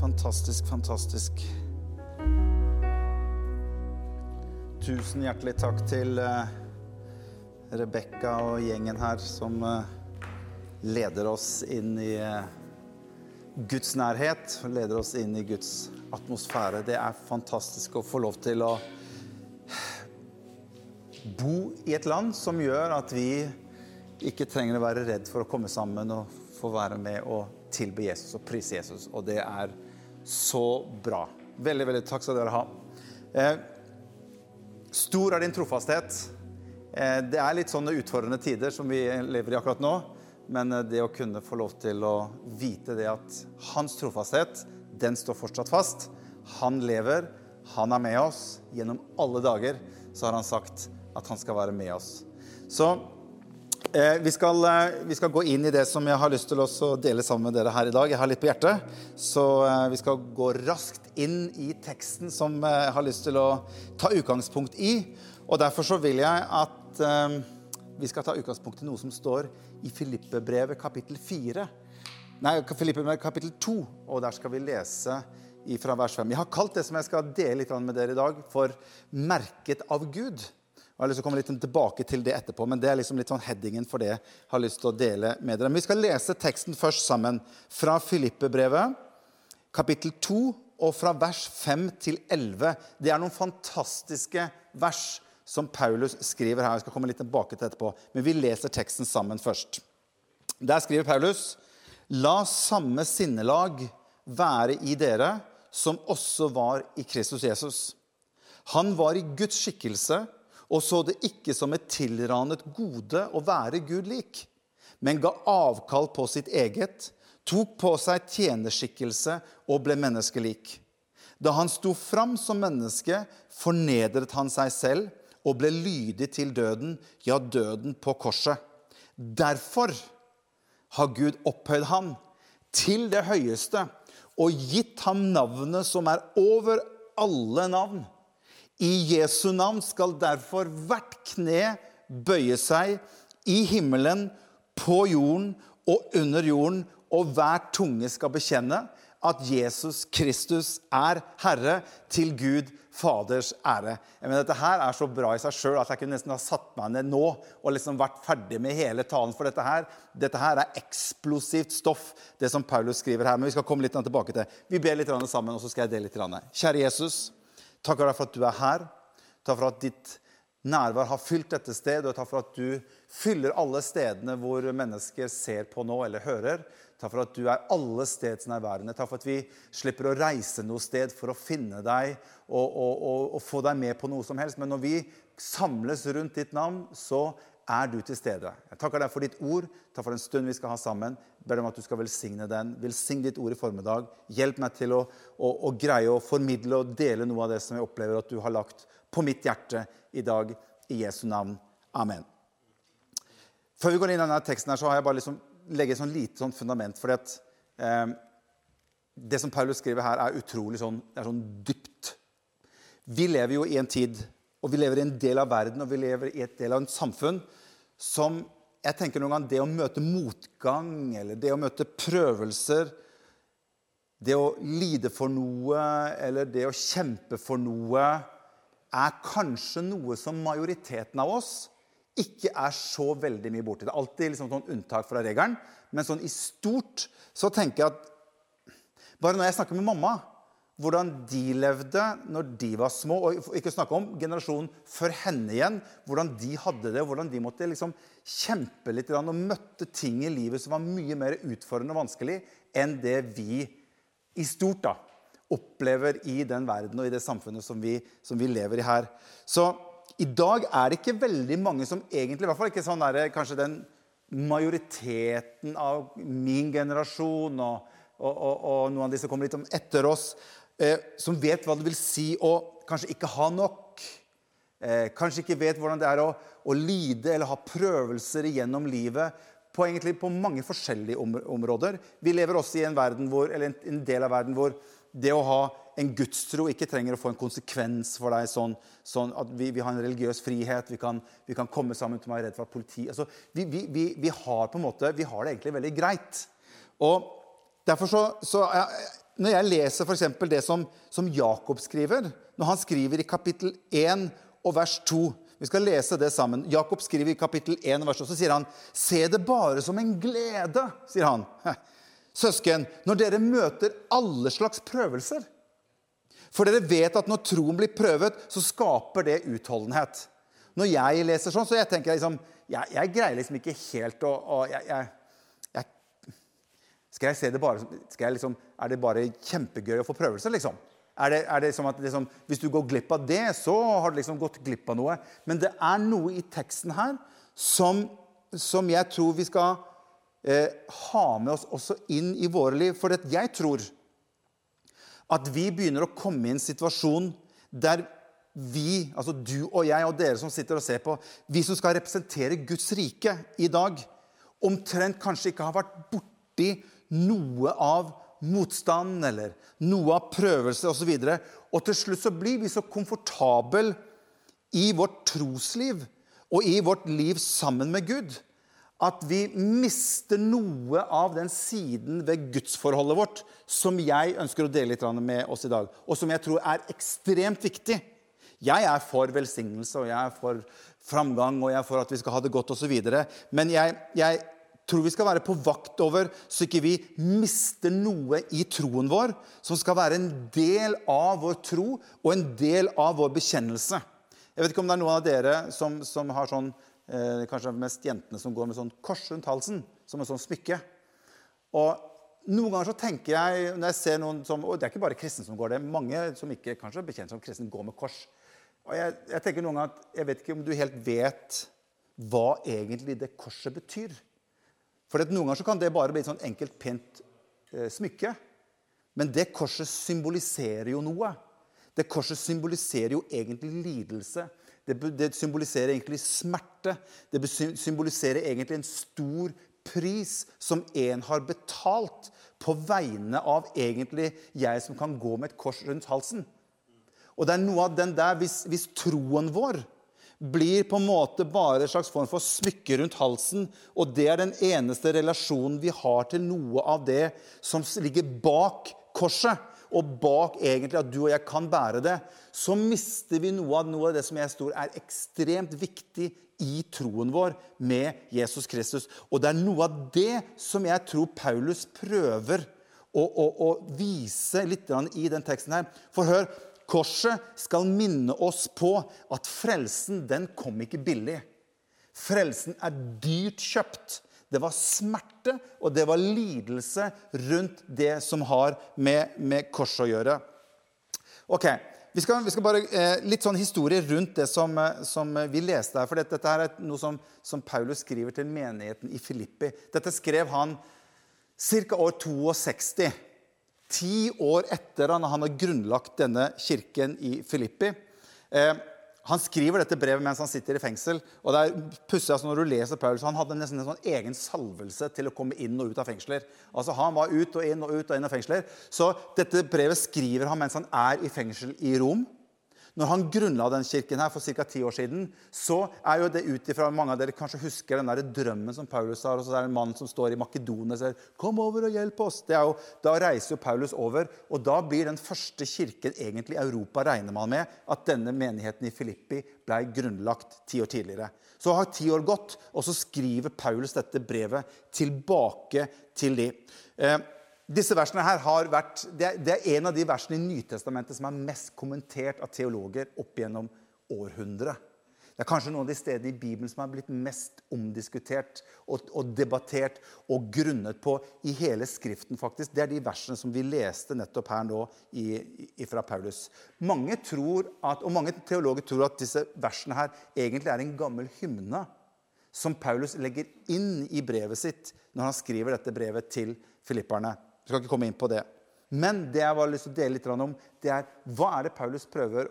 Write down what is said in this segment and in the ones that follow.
Fantastisk, fantastisk. Tusen hjertelig takk til uh, Rebekka og gjengen her som uh, leder oss inn i uh, Guds nærhet. Leder oss inn i Guds atmosfære. Det er fantastisk å få lov til å bo i et land som gjør at vi ikke trenger å være redd for å komme sammen og få være med og tilbe Jesus og prise Jesus. Og det er så bra. Veldig, veldig takk skal dere ha. Eh, stor er din trofasthet. Eh, det er litt sånne utfordrende tider som vi lever i akkurat nå. Men eh, det å kunne få lov til å vite det at hans trofasthet, den står fortsatt fast. Han lever, han er med oss. Gjennom alle dager så har han sagt at han skal være med oss. Så vi, skal, eh, vi, skal, gå inn i det som jeg har lyst til å dele sammen med dere her i dag. Jeg har litt på hjertet, så eh, vi skal gå raskt inn i teksten som jeg har lyst til å ta utgangspunkt i. Og Derfor så vil jeg at eh, vi skal ta utgangspunkt i noe som står i Filippebrevet kapittel 4. Nei, Filippebrevet kapittel 2, og der skal vi lese fra vers 5. Jeg har kalt det som jeg skal dele litt med dere i dag, for 'merket av Gud'. Jeg har lyst til å komme litt tilbake til det etterpå, men det er liksom litt sånn headingen for det jeg har lyst til å dele med dere. Men vi skal lese teksten først sammen fra Filippe-brevet, kapittel 2, og fra vers 5 til 11. Det er noen fantastiske vers som Paulus skriver her. Jeg skal komme litt tilbake til etterpå, men vi leser teksten sammen først. Der skriver Paulus.: La samme sinnelag være i dere som også var i Kristus Jesus. Han var i Guds skikkelse og så det ikke som et tilranet gode å være Gud lik, men ga avkall på sitt eget, tok på seg tjenerskikkelse og ble menneskelik. Da han sto fram som menneske, fornedret han seg selv og ble lydig til døden, ja, døden på korset. Derfor har Gud opphøyd ham til det høyeste og gitt ham navnet som er over alle navn i Jesu navn skal derfor hvert kne bøye seg i himmelen, på jorden og under jorden, og hver tunge skal bekjenne at Jesus Kristus er Herre, til Gud Faders ære. Jeg mener, dette her er så bra i seg sjøl at jeg kunne nesten ha satt meg ned nå og liksom vært ferdig med hele talen. For dette her, dette her er eksplosivt stoff, det som Paulus skriver her. Men vi skal komme litt tilbake til. Vi ber litt sammen, og så skal jeg dele litt. Kjære Jesus. Takker deg for at du er her. Takk for at ditt nærvær har fylt dette stedet, og takk for at du fyller alle stedene hvor mennesker ser på nå eller hører. Takk for at du er alle stedsnærværende. Takk for at vi slipper å reise noe sted for å finne deg og, og, og, og, få deg med på noe som helst. Men når vi samles rundt ditt navn, så er du til stede. Jeg takker deg for ditt ord. Takk for den stund vi skal ha sammen. Ber om at du skal velsigne den. Velsign ditt ord i formiddag. Hjelp meg til å, å, å greie å formidle og dele noe av det som jeg opplever at du har lagt på mitt hjerte i dag. I Jesu navn. Amen. Før vi går inn i denne teksten, her, så har jeg bare liksom legget et sånn lite sånn fundament. For at eh, Det som Paulus skriver her, er utrolig sånn, er sånn dypt. Vi lever jo i en tid, og vi lever i en del av verden og vi lever i et del av en samfunn som jeg tenker noen gang Det å møte motgang eller det å møte prøvelser, det å lide for noe eller det å kjempe for noe er kanskje noe som majoriteten av oss ikke er så veldig mye borti. Det er alltid liksom sånn unntak fra regelen. Men sånn i stort så tenker jeg at Bare når jeg snakker med mamma, hvordan de levde når de var små, og ikke snakke om generasjonen før henne igjen, hvordan de hadde det, hvordan de måtte liksom kjempe litt og møtte ting i livet som var mye mer utfordrende og vanskelig enn det vi i stort da, opplever i den verden og i det samfunnet som vi, som vi, lever i her. Så i dag er det ikke veldig mange som egentlig, i hvert fall ikke sånn der, kanskje den majoriteten av min generasjon og, og, og, og noen av de som kommer litt om etter oss, som vet hva det vil si å kanskje ikke ha nok. Eh, kanskje ikke vet hvordan det er å, å lide eller ha prøvelser gjennom livet på, egentlig, på mange forskjellige områder. Vi lever også i en, hvor, en, en del av verden hvor det å ha en gudstro ikke trenger å få en konsekvens for deg. sånn, sånn at vi, vi, har en religiøs frihet, vi kan, vi kan komme sammen til meg redd for at politi altså, vi, vi, har på en måte, vi har det egentlig veldig greit. Og derfor så, så når jeg leser f.eks. det som, som Jakob skriver, når han skriver i kapittel 1 og vers 2 Vi skal lese det sammen. Jakob skriver i kapittel 1 og vers 2, så sier han Se det bare som en glede, sier han. Søsken, når dere møter alle slags prøvelser. For dere vet at når troen blir prøvet, så skaper det utholdenhet. Når jeg leser sånn, så jeg tenker jeg liksom Jeg, jeg greier liksom ikke helt å, å jeg, jeg, Skal jeg se det bare jeg liksom, Er det bare kjempegøy å få prøvelser, liksom? Er det, er det som at liksom, Hvis du går glipp av det, så har du liksom gått glipp av noe. Men det er noe i teksten her som, som jeg tror vi skal eh, ha med oss også inn i våre liv. For jeg tror at vi begynner å komme i en situasjon der vi, altså du og jeg og dere som sitter og ser på, vi som skal representere Guds rike i dag, omtrent kanskje ikke har vært borti noe av motstand eller noe av prøvelse osv. Og, så og til slutt så blir vi så komfortable i vårt trosliv og i vårt liv sammen med Gud at vi mister noe av den siden ved gudsforholdet vårt som jeg ønsker å dele litt med oss i dag, og som jeg tror er ekstremt viktig. Jeg er for velsignelse, og jeg er for framgang, og jeg er for at vi skal ha det godt osv. Men jeg, jeg tror vi skal være på vakt over så ikke vi mister noe i troen vår som skal være en del av vår tro og en del av vår bekjennelse. Jeg vet ikke om det er noen av dere som, som har sånn eh, Kanskje mest jentene som går med sånn kors rundt halsen, som en sånn smykke. Og noen ganger så tenker jeg, når jeg ser noen som, og Det er ikke bare kristne som går det. Mange som ikke kanskje er bekjent som kristne, går med kors. Og jeg, jeg, tenker noen ganger at jeg vet ikke om du helt vet hva egentlig det korset betyr. For Noen ganger kan det bare bli et sånn enkelt, pent eh, smykke. Men det korset symboliserer jo noe. Det korset symboliserer jo egentlig lidelse. Det, det symboliserer egentlig smerte. Det symboliserer egentlig en stor pris som en har betalt på vegne av egentlig jeg som kan gå med et kors rundt halsen. Og det er noe av den der, hvis, hvis troen vår blir på en måte bare en slags form for smykke rundt halsen, og det er den eneste relasjonen vi har til noe av det som ligger bak korset, og bak egentlig at du og jeg kan bære det, så mister vi noe av, noe av det som jeg tror er ekstremt viktig i troen vår med Jesus Kristus. Og det er noe av det som jeg tror Paulus prøver å, å, å vise litt i den teksten her. For hør, Korset skal minne oss på at frelsen den kom ikke billig. Frelsen er dyrt kjøpt. Det var smerte og det var lidelse rundt det som har med, med korset å gjøre. Ok, Vi skal, vi skal bare eh, Litt sånn historie rundt det som, eh, som vi leste her. For dette, dette er noe som, som, Paulus skriver til menigheten i Filippi. Dette skrev han ca. år 62 ti år etter at han har grunnlagt denne kirken i Filippi. Eh, han skriver dette brevet mens han sitter i fengsel. og det er pussig, altså Når du leser Paulus, Han hadde nesten en sånn egen salvelse til å komme inn og ut av fengsler. Altså Han var ut og inn og ut og inn av fengsler. Så dette brevet skriver han mens han er i fengsel i Rom. Når han grunnla den kirken her for ca. ti år siden, så er jo det ut ifra mange av dere kanskje husker den der drømmen som Paulus har. og så er det en mann som står i Makedonia og sier 'Kom over og hjelp oss'. Jo, da reiser jo Paulus over, og da blir den første kirken egentlig i Europa, regner man med, at denne menigheten i Filippi ble grunnlagt ti år tidligere. Så har ti år gått, og så skriver Paulus dette brevet tilbake til de. Eh, disse versene her har vært, det er, en av de versene i Nytestamentet som er mest kommentert av teologer opp gjennom århundret. Det er kanskje noen av de stedene i Bibelen som har blitt mest omdiskutert og, debattert og grunnet på i hele Skriften. faktisk. Det er de versene som vi leste nettopp her nå fra Paulus. Mange tror at, og mange teologer tror at disse versene her egentlig er en gammel hymne som Paulus legger inn i brevet sitt når han skriver dette brevet til filipperne. Jeg skal ikke komme inn på det. Men det jeg har lyst til å dele litt om, det er hva er det Paulus prøver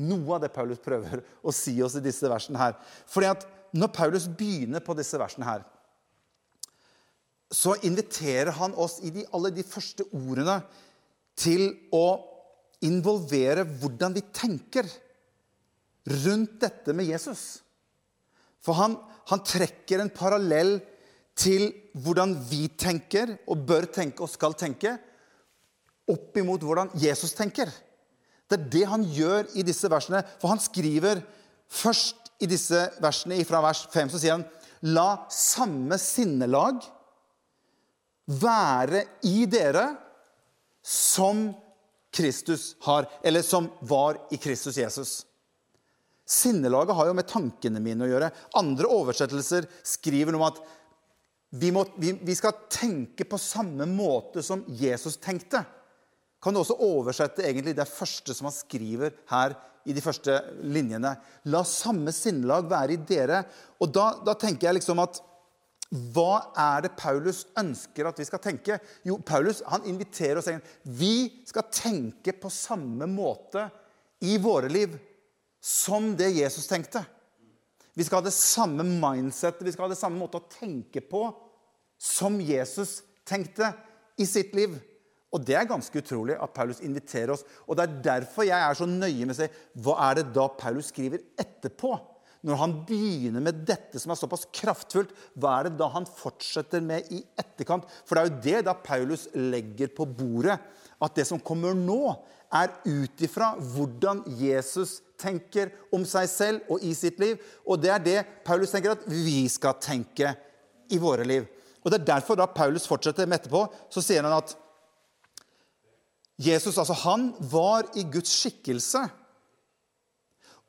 noe av det Paulus prøver å si oss i disse versene her. Fordi at når Paulus begynner på disse versene her, så inviterer han oss i de, alle de første ordene til å involvere hvordan vi tenker rundt dette med Jesus. For han, han trekker en parallell til hvordan vi tenker og bør tenke og skal tenke, opp imot hvordan Jesus tenker. Det er det han gjør i disse versene. For han skriver først i disse versene fra vers 5, så sier han La samme sinnelag være i dere som Kristus har, eller som var i Kristus Jesus. Sinnelaget har jo med tankene mine å gjøre. Andre oversettelser skriver noe om at vi, må, vi, vi skal tenke på samme måte som Jesus tenkte kan du også oversette egentlig det første som han skriver her i de første linjene. La samme sinnelag være i dere. Og da, da, tenker jeg liksom at hva er det Paulus ønsker at vi skal tenke? Jo, Paulus han inviterer oss inn. Vi skal tenke på samme måte i våre liv som det Jesus tenkte. Vi skal ha det samme mindsettet, vi skal ha det samme måte å tenke på som Jesus tenkte i sitt liv. Og Det er ganske utrolig at Paulus inviterer oss. Og Det er derfor jeg er så nøye med å si hva er det da Paulus skriver etterpå? Når han begynner med dette som er såpass kraftfullt, hva er det da han fortsetter med i etterkant? For det er jo det da Paulus legger på bordet. At det som kommer nå, er ut ifra hvordan Jesus tenker om seg selv og i sitt liv. Og det er det Paulus tenker at vi skal tenke i våre liv. Og Det er derfor da Paulus fortsetter med etterpå. Så sier han at Jesus altså, han var i Guds skikkelse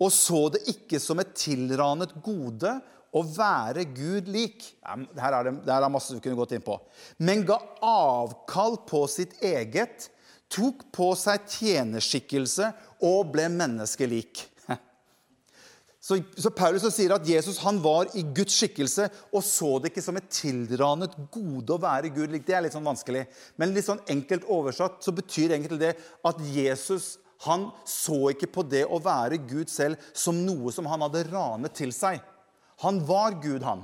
og så det ikke som et tilranet gode å være Gud lik. Her, er det, her er masse vi kunne gått inn på. Men ga avkall på sitt eget, tok på seg tjenerskikkelse og ble menneskelik. Så, så, Paulus sier at Jesus han var i Guds skikkelse og så det ikke som et tilranet gode å være Gud. Det er litt sånn vanskelig. Men litt sånn enkelt oversatt så betyr egentlig det at Jesus han så ikke på det å være Gud selv som noe som han hadde ranet til seg. Han var Gud, han.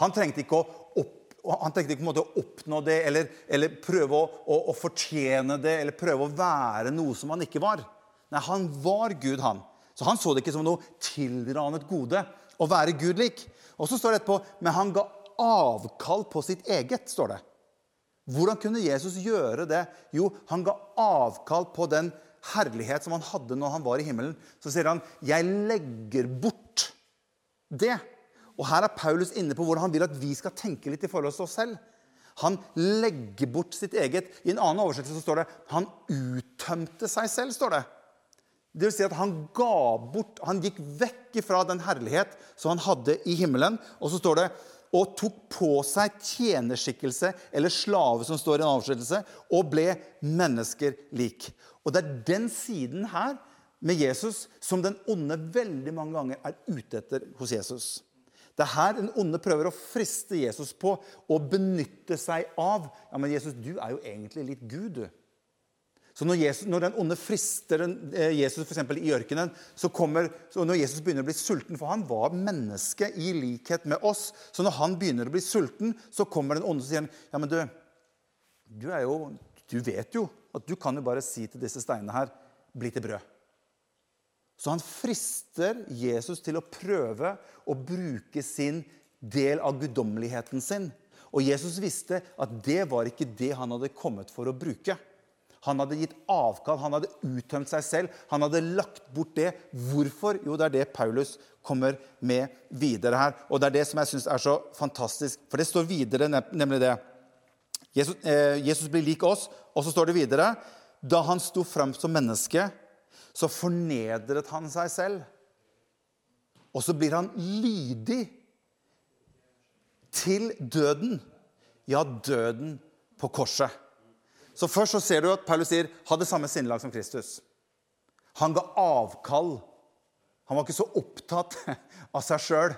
Han trengte ikke å, opp, han tenkte ikke å oppnå det eller, eller prøve å, å, å fortjene det eller prøve å være noe som han ikke var. Nei, han var Gud, han. Så han så det ikke som noe tilranet gode å være Gud lik. Og så står det etterpå men han ga avkall på sitt eget. står det. Hvordan kunne Jesus gjøre det? Jo, han ga avkall på den herlighet som han hadde når han var i himmelen. Så sier han, 'Jeg legger bort det'. Og Her er Paulus inne på hvordan han vil at vi skal tenke litt i forhold til oss selv. Han legger bort sitt eget. I en annen oversettelse så står det 'han uttømte seg selv'. står det. Det vil si at han ga bort Han gikk vekk fra den herlighet som han hadde i himmelen. Og så står det og tok på seg tjenerskikkelse, eller slave, som står i en avskjedelse, og ble mennesker lik. Og det er den siden her med Jesus som den onde veldig mange ganger er ute etter hos Jesus. Det er her den onde prøver å friste Jesus på og benytte seg av. Ja, men Jesus, du er jo egentlig litt Gud, du. Så når, Jesus, når, den onde frister eh, Jesus for i ørkenen, så kommer, så når Jesus begynner å bli sulten For han var menneske i likhet med oss. Så når han begynner å bli sulten, så kommer den onde og sier ja, men du, du, er jo, du vet jo at du kan jo bare si til disse steinene her bli til brød. Så han frister Jesus til å prøve å bruke sin del av guddommeligheten sin. Og Jesus visste at det var ikke det han hadde kommet for å bruke. Han hadde gitt avkall, han hadde uttømt seg selv. Han hadde lagt bort det. Hvorfor? Jo, det er det Paulus kommer med videre her. Og det er det som jeg syns er så fantastisk. For det står videre, nemlig det. Jesus, eh, Jesus blir lik oss, og så står det videre Da han sto fram som menneske, så fornedret han seg selv. Og så blir han lydig til døden. Ja, døden på korset. Så Først så ser du at Paulus sier hadde samme sinnelag som Kristus. Han ga avkall. Han var ikke så opptatt av seg sjøl.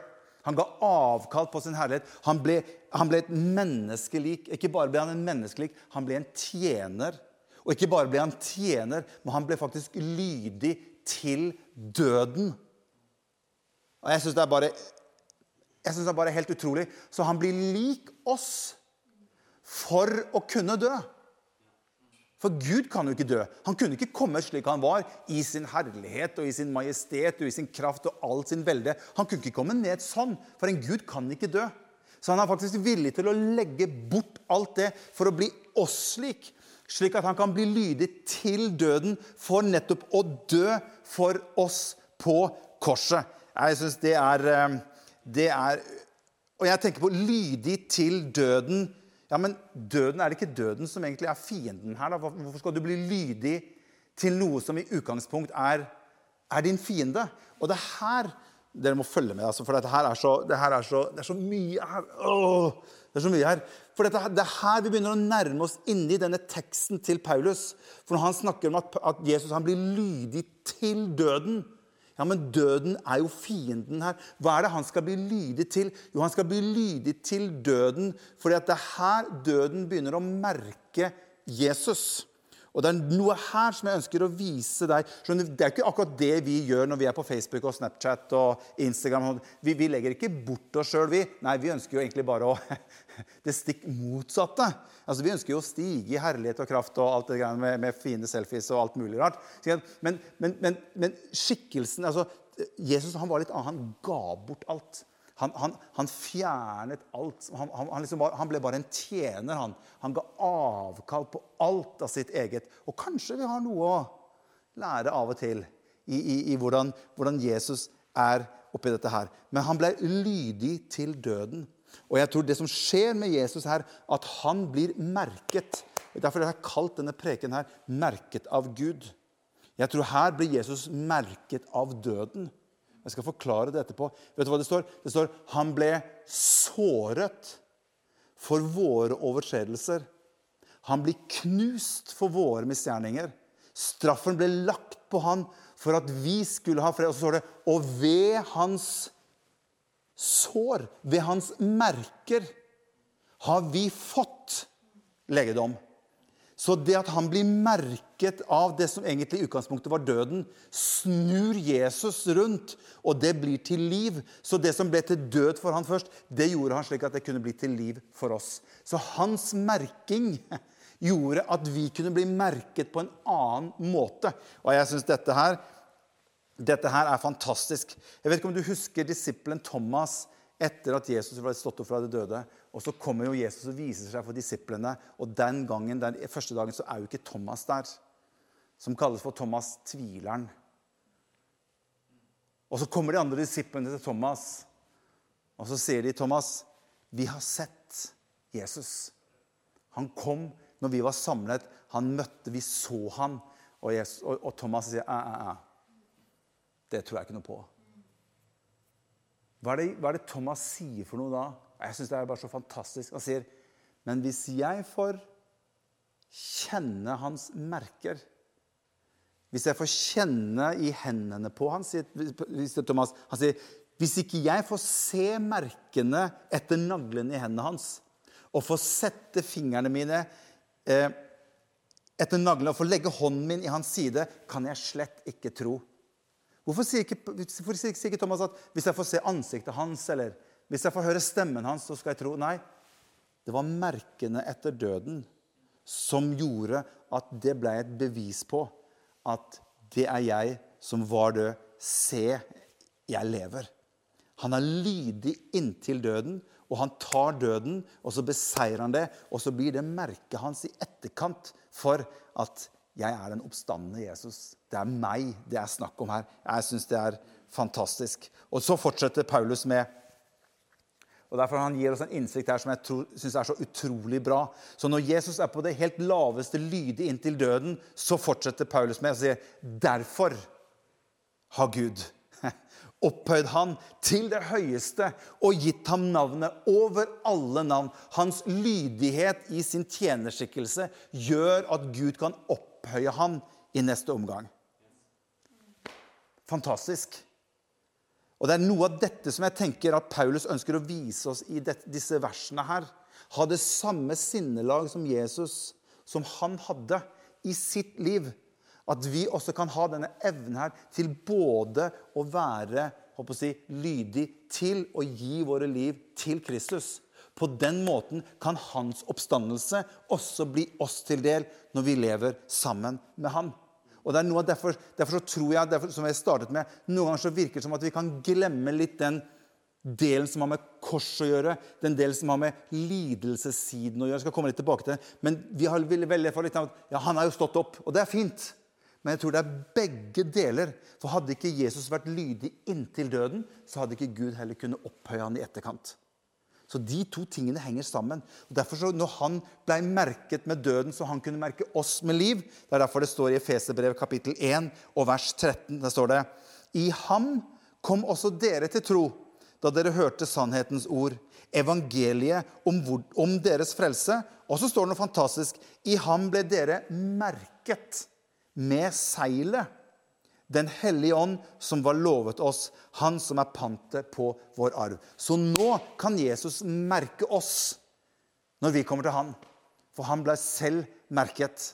Han ga avkall på sin herlighet. Han ble, han ble et menneskelik. Ikke bare ble han en menneskelik, han ble en tjener. Og ikke bare ble han tjener, men han ble faktisk lydig til døden. Og Jeg syns det, det, er bare helt utrolig. Så han blir lik oss for å kunne dø. For Gud kan jo ikke dø. Han kunne ikke komme slik han var, i sin herlighet og i sin majestet og i sin kraft og all sin velde. Han kunne ikke komme ned sånn, for en Gud kan ikke dø. Så han er faktisk villig til å legge bort alt det for å bli oss slik. Slik at han kan bli lydig til døden for nettopp å dø for oss på korset. Jeg synes det eh, det er Og jeg tenker på lydig til døden. Ja, men døden, Er det ikke døden som egentlig er fienden her? da? Hvorfor skal du bli lydig til noe som i utgangspunkt er, er din fiende? Og det er her dere må følge med, altså, for dette her er så, det her er så, det er så mye her. Åh, det er så mye her. For dette, det er her vi begynner å nærme oss inni denne teksten til Paulus. For når han snakker om at, at Jesus han blir lydig til døden Ja, men døden er jo fienden her. Hva er det han skal bli lydig til? Jo, han skal bli lydig til døden fordi at det er her døden begynner å merke Jesus. Og Det er noe her som jeg ønsker å vise deg. Det er ikke akkurat det vi gjør når vi er på Facebook og Snapchat og Instagram. Vi, vi legger ikke bort oss sjøl, vi. Nei, vi ønsker jo egentlig bare å Det stikk motsatte. Altså, Vi ønsker jo å stige i herlighet og kraft og alt det greiene med, med fine selfies og alt mulig rart. Men, men, men, men skikkelsen altså, Jesus han var litt annen. Han ga bort alt. Han, han, han, fjernet alt. Han, han liksom var, ble bare en tjener. Han. han ga avkall på alt av sitt eget. Og kanskje vi har noe å lære av og til i, i, i hvordan, hvordan, Jesus er oppi dette her. Men han ble lydig til døden. Og jeg tror det som skjer med Jesus her, at han blir merket. Derfor har jeg kalt denne preken her 'merket av Gud'. Jeg tror her blir Jesus merket av døden. Jeg skal forklare det etterpå. Vet du hva det står? Det står han ble såret for våre overtredelser. Han blir knust for våre misgjerninger. Straffen ble lagt på han for at vi skulle ha fred. Og så står det og ved hans sår, ved hans merker, har vi fått legedom. Så det at han blir merket av det som egentlig i utgangspunktet var døden, snur Jesus rundt, og det blir til liv. Så det som ble til død for han først, det gjorde han slik at det kunne bli til liv for oss. Så hans merking gjorde at vi kunne bli merket på en annen måte. Og jeg syns dette her dette her er fantastisk. Jeg vet ikke om du husker disippelen Thomas etter at Jesus ble stått opp fra de døde. Og så kommer jo Jesus og viser seg for disiplene. Og den gangen, den første dagen så er jo ikke Thomas der. Som kalles for Thomas tvileren. Og så kommer de andre disiplene til Thomas, og så sier de, 'Thomas, vi har sett Jesus.' Han kom når vi var samlet. Han møtte, vi så han. Og, Jesus, og, og Thomas sier, 'Æ, æ, æ. Det tror jeg ikke noe på.' Hva er, det, hva er det Thomas sier for noe da? Jeg syns det er bare så fantastisk. Han sier, 'Men hvis jeg får kjenne hans merker' Hvis jeg får kjenne i hendene på han, sier Thomas, han sier, 'Hvis ikke jeg får se merkene etter naglene i hendene hans' 'og får sette fingrene mine eh, etter naglene og får legge hånden min i hans side, kan jeg slett ikke tro.' Hvorfor sier ikke, hvorfor sier ikke Thomas at hvis jeg får se ansiktet hans, eller hvis jeg får høre stemmen hans, så skal jeg tro? Nei, det var merkene etter døden som gjorde at det ble et bevis på at det er jeg som var død. Se, jeg lever. Han er lydig inntil døden, og han tar døden, og så beseirer han det. Og så blir det merket hans i etterkant for at jeg er den oppstandende Jesus. Det er meg det er snakk om her. Jeg syns det er fantastisk. Og så fortsetter Paulus med og Derfor han gir oss en innsikt her som jeg syns er så utrolig bra. Så når Jesus er på det helt laveste lydig inntil døden, så fortsetter Paulus med å si derfor har Gud opphøyd han til det høyeste og gitt ham navnet over alle navn. Hans lydighet i sin tjenerskikkelse gjør at Gud kan opphøye ham i neste omgang. Fantastisk. Og Det er noe av dette som jeg tenker at Paulus ønsker å vise oss i disse versene her. Ha det samme sinnelag som Jesus, som han hadde i sitt liv. At vi også kan ha denne evnen her til både å være å si, lydig til å gi våre liv til Kristus. På den måten kan hans oppstandelse også bli oss til del når vi lever sammen med han. Og det er noe derfor, derfor tror jeg, derfor, som jeg startet med, Noen ganger så virker det som at vi kan glemme litt den delen som har med kors å gjøre, den delen som har med lidelsessiden å gjøre. Jeg skal komme litt tilbake til det. Men vi har veldig for litt av at ja, han har jo stått opp, og det er fint. Men jeg tror det er begge deler. For hadde ikke Jesus vært lydig inntil døden, så hadde ikke Gud heller kunnet opphøye han i etterkant. Så de to tingene henger sammen. Og derfor så Når han ble merket med døden, så han kunne merke oss med liv Det er derfor det står i Efeserbrevet kapittel 1 og vers 13. Der står det I ham kom også dere til tro da dere hørte sannhetens ord, evangeliet om, hvor, om deres frelse. Og så står det noe fantastisk. I ham ble dere merket med seilet. Den hellige ånd som var lovet oss, han som er pantet på vår arv. Så nå kan Jesus merke oss når vi kommer til han. For han ble selv merket.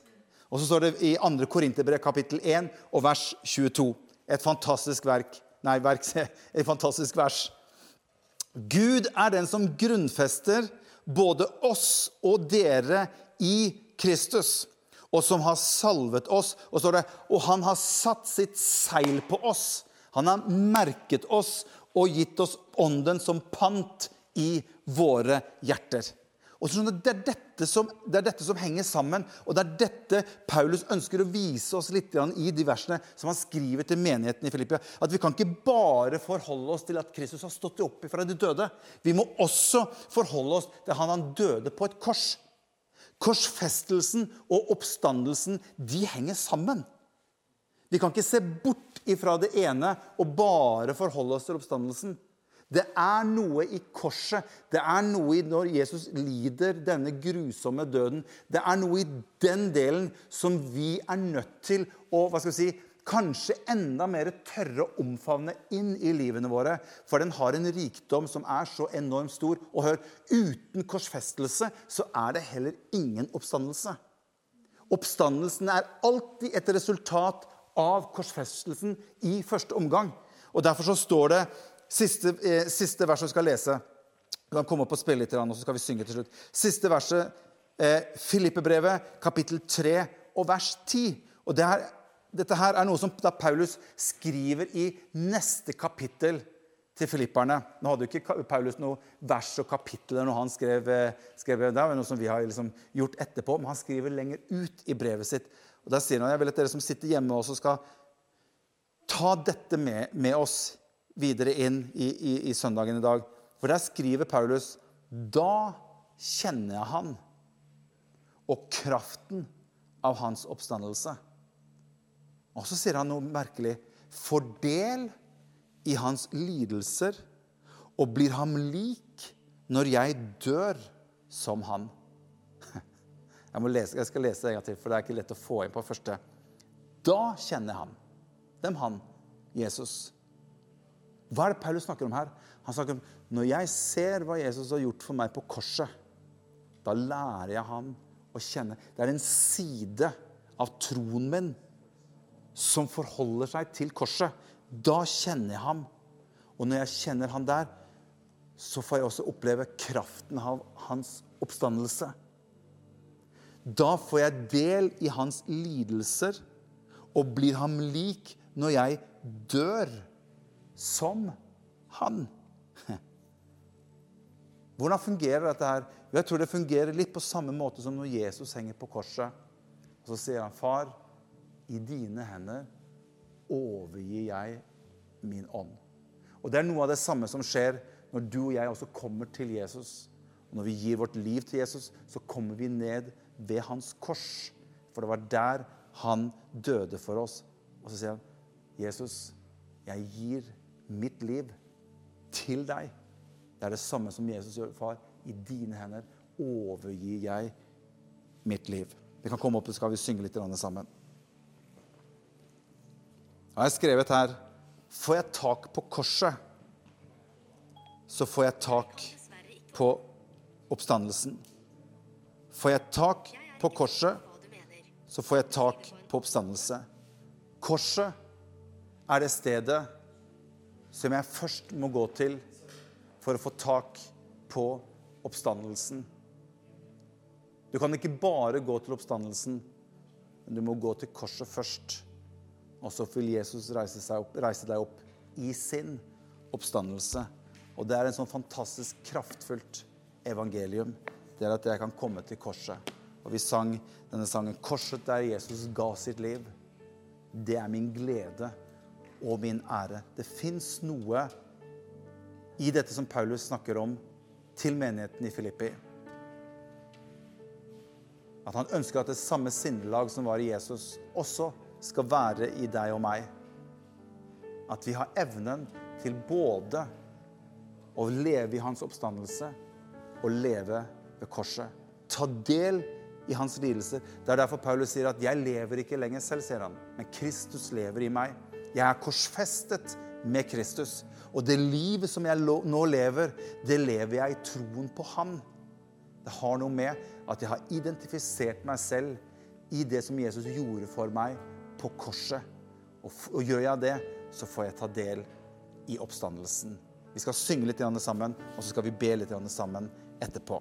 Og så står det i 2. Korinterbrev kapittel 1 og vers 22. Et fantastisk verk. Nei, verk, et fantastisk vers. Gud er den som grunnfester både oss og dere i Kristus og som har salvet oss. Og, det, og han har satt sitt seil på oss. Han har merket oss og gitt oss ånden som pant i våre hjerter. Og så, det, er som, det er dette som henger sammen, og det er dette Paulus ønsker å vise oss litt i de versene som han skriver til menigheten i Filippia. At vi kan ikke bare forholde oss til at Kristus har stått opp fra de døde. Vi må også forholde oss til han han døde på et kors. Korsfestelsen og oppstandelsen de henger sammen. Vi kan ikke se bort ifra det ene og bare forholde oss til oppstandelsen. Det er noe i korset, det er noe i når Jesus lider denne grusomme døden. Det er noe i den delen som vi er nødt til å hva skal vi si, kanskje enda mer tørre å omfavne inn i livene våre. For den har en rikdom som er så enormt stor. Og hør, uten korsfestelse så er det heller ingen oppstandelse. Oppstandelsen er alltid et resultat av korsfestelsen i første omgang. Og Derfor så står det siste, eh, siste vers vi skal lese. Du kan komme opp og spille litt, og så skal vi synge til slutt. Siste verset, eh, Filippebrevet, kapittel 3 og vers 10. Og det er dette her er noe som da Paulus skriver i neste kapittel til filipperne. Nå hadde jo ikke Paulus noe vers og kapitler når han skrev, eh, skrev det. er noe som vi har liksom gjort etterpå, men han skriver lenger ut i brevet sitt. Og Der sier han jeg vil at dere som sitter hjemme, også skal ta dette med, med oss videre inn i, i, i søndagen i dag. For der skriver Paulus da kjenner jeg han og kraften av hans oppstandelse. Og så sier han noe merkelig. Fordel i hans lidelser og blir ham lik når jeg dør som han. Jeg, lese, jeg skal lese det en gang til, for det er ikke lett å få inn på første. Da kjenner ham. Dem han, Jesus. Hva er det Paulus snakker om her? Han snakker om når jeg ser hva Jesus har gjort for meg på korset, da lærer jeg ham å kjenne. Det er en side av troen min som forholder seg til korset. Da kjenner jeg ham. Og når jeg kjenner han der, så får jeg også oppleve kraften av hans oppstandelse. Da får jeg del i hans lidelser og blir ham lik når jeg dør som han. Hvordan fungerer dette her? Jeg tror det fungerer litt på samme måte som når Jesus henger på korset. Og så sier han, 'Far, i dine hender overgir jeg min ånd. Og Det er noe av det samme som skjer når du og jeg også kommer til Jesus. Og når vi gir vårt liv til Jesus, så kommer vi ned ved hans kors. For det var der han døde for oss. Og så sier han, 'Jesus, jeg gir mitt liv til deg.' Det er det samme som Jesus gjør, far. I dine hender overgir jeg mitt liv. Vi kan komme opp så skal vi synge litt sammen. Jeg har skrevet her Får jeg tak på korset, så får jeg tak på oppstandelsen. Får jeg tak på korset, så får jeg tak på oppstandelse. Korset er det stedet som jeg først må gå til for å få tak på oppstandelsen. Du kan ikke bare gå til oppstandelsen, men du må gå til korset først. Og så vil Jesus reise, opp, reise, deg opp i sin oppstandelse. Og det er en sånn fantastisk kraftfullt evangelium. Det er at jeg kan komme til korset. Og vi sang denne sangen 'Korset der Jesus ga sitt liv'. Det er min glede og min ære. Det fins noe i dette som Paulus snakker om til menigheten i Filippi. At han ønsker at det samme sinnelag som var i Jesus, også skal være i deg og meg. At vi har evnen til både å leve i hans oppstandelse og leve ved korset. Ta del i hans lidelser. Det er derfor Paulus sier at 'jeg lever ikke lenger selv', sier han, men Kristus lever i meg. Jeg er korsfestet med Kristus. Og det livet som jeg nå lever, det lever jeg i troen på Han. Det har noe med at jeg har identifisert meg selv i det som Jesus gjorde for meg på korset. Og, og gjør jeg det, så får jeg ta del i oppstandelsen. Vi skal synge litt sammen, og så skal vi be litt sammen etterpå.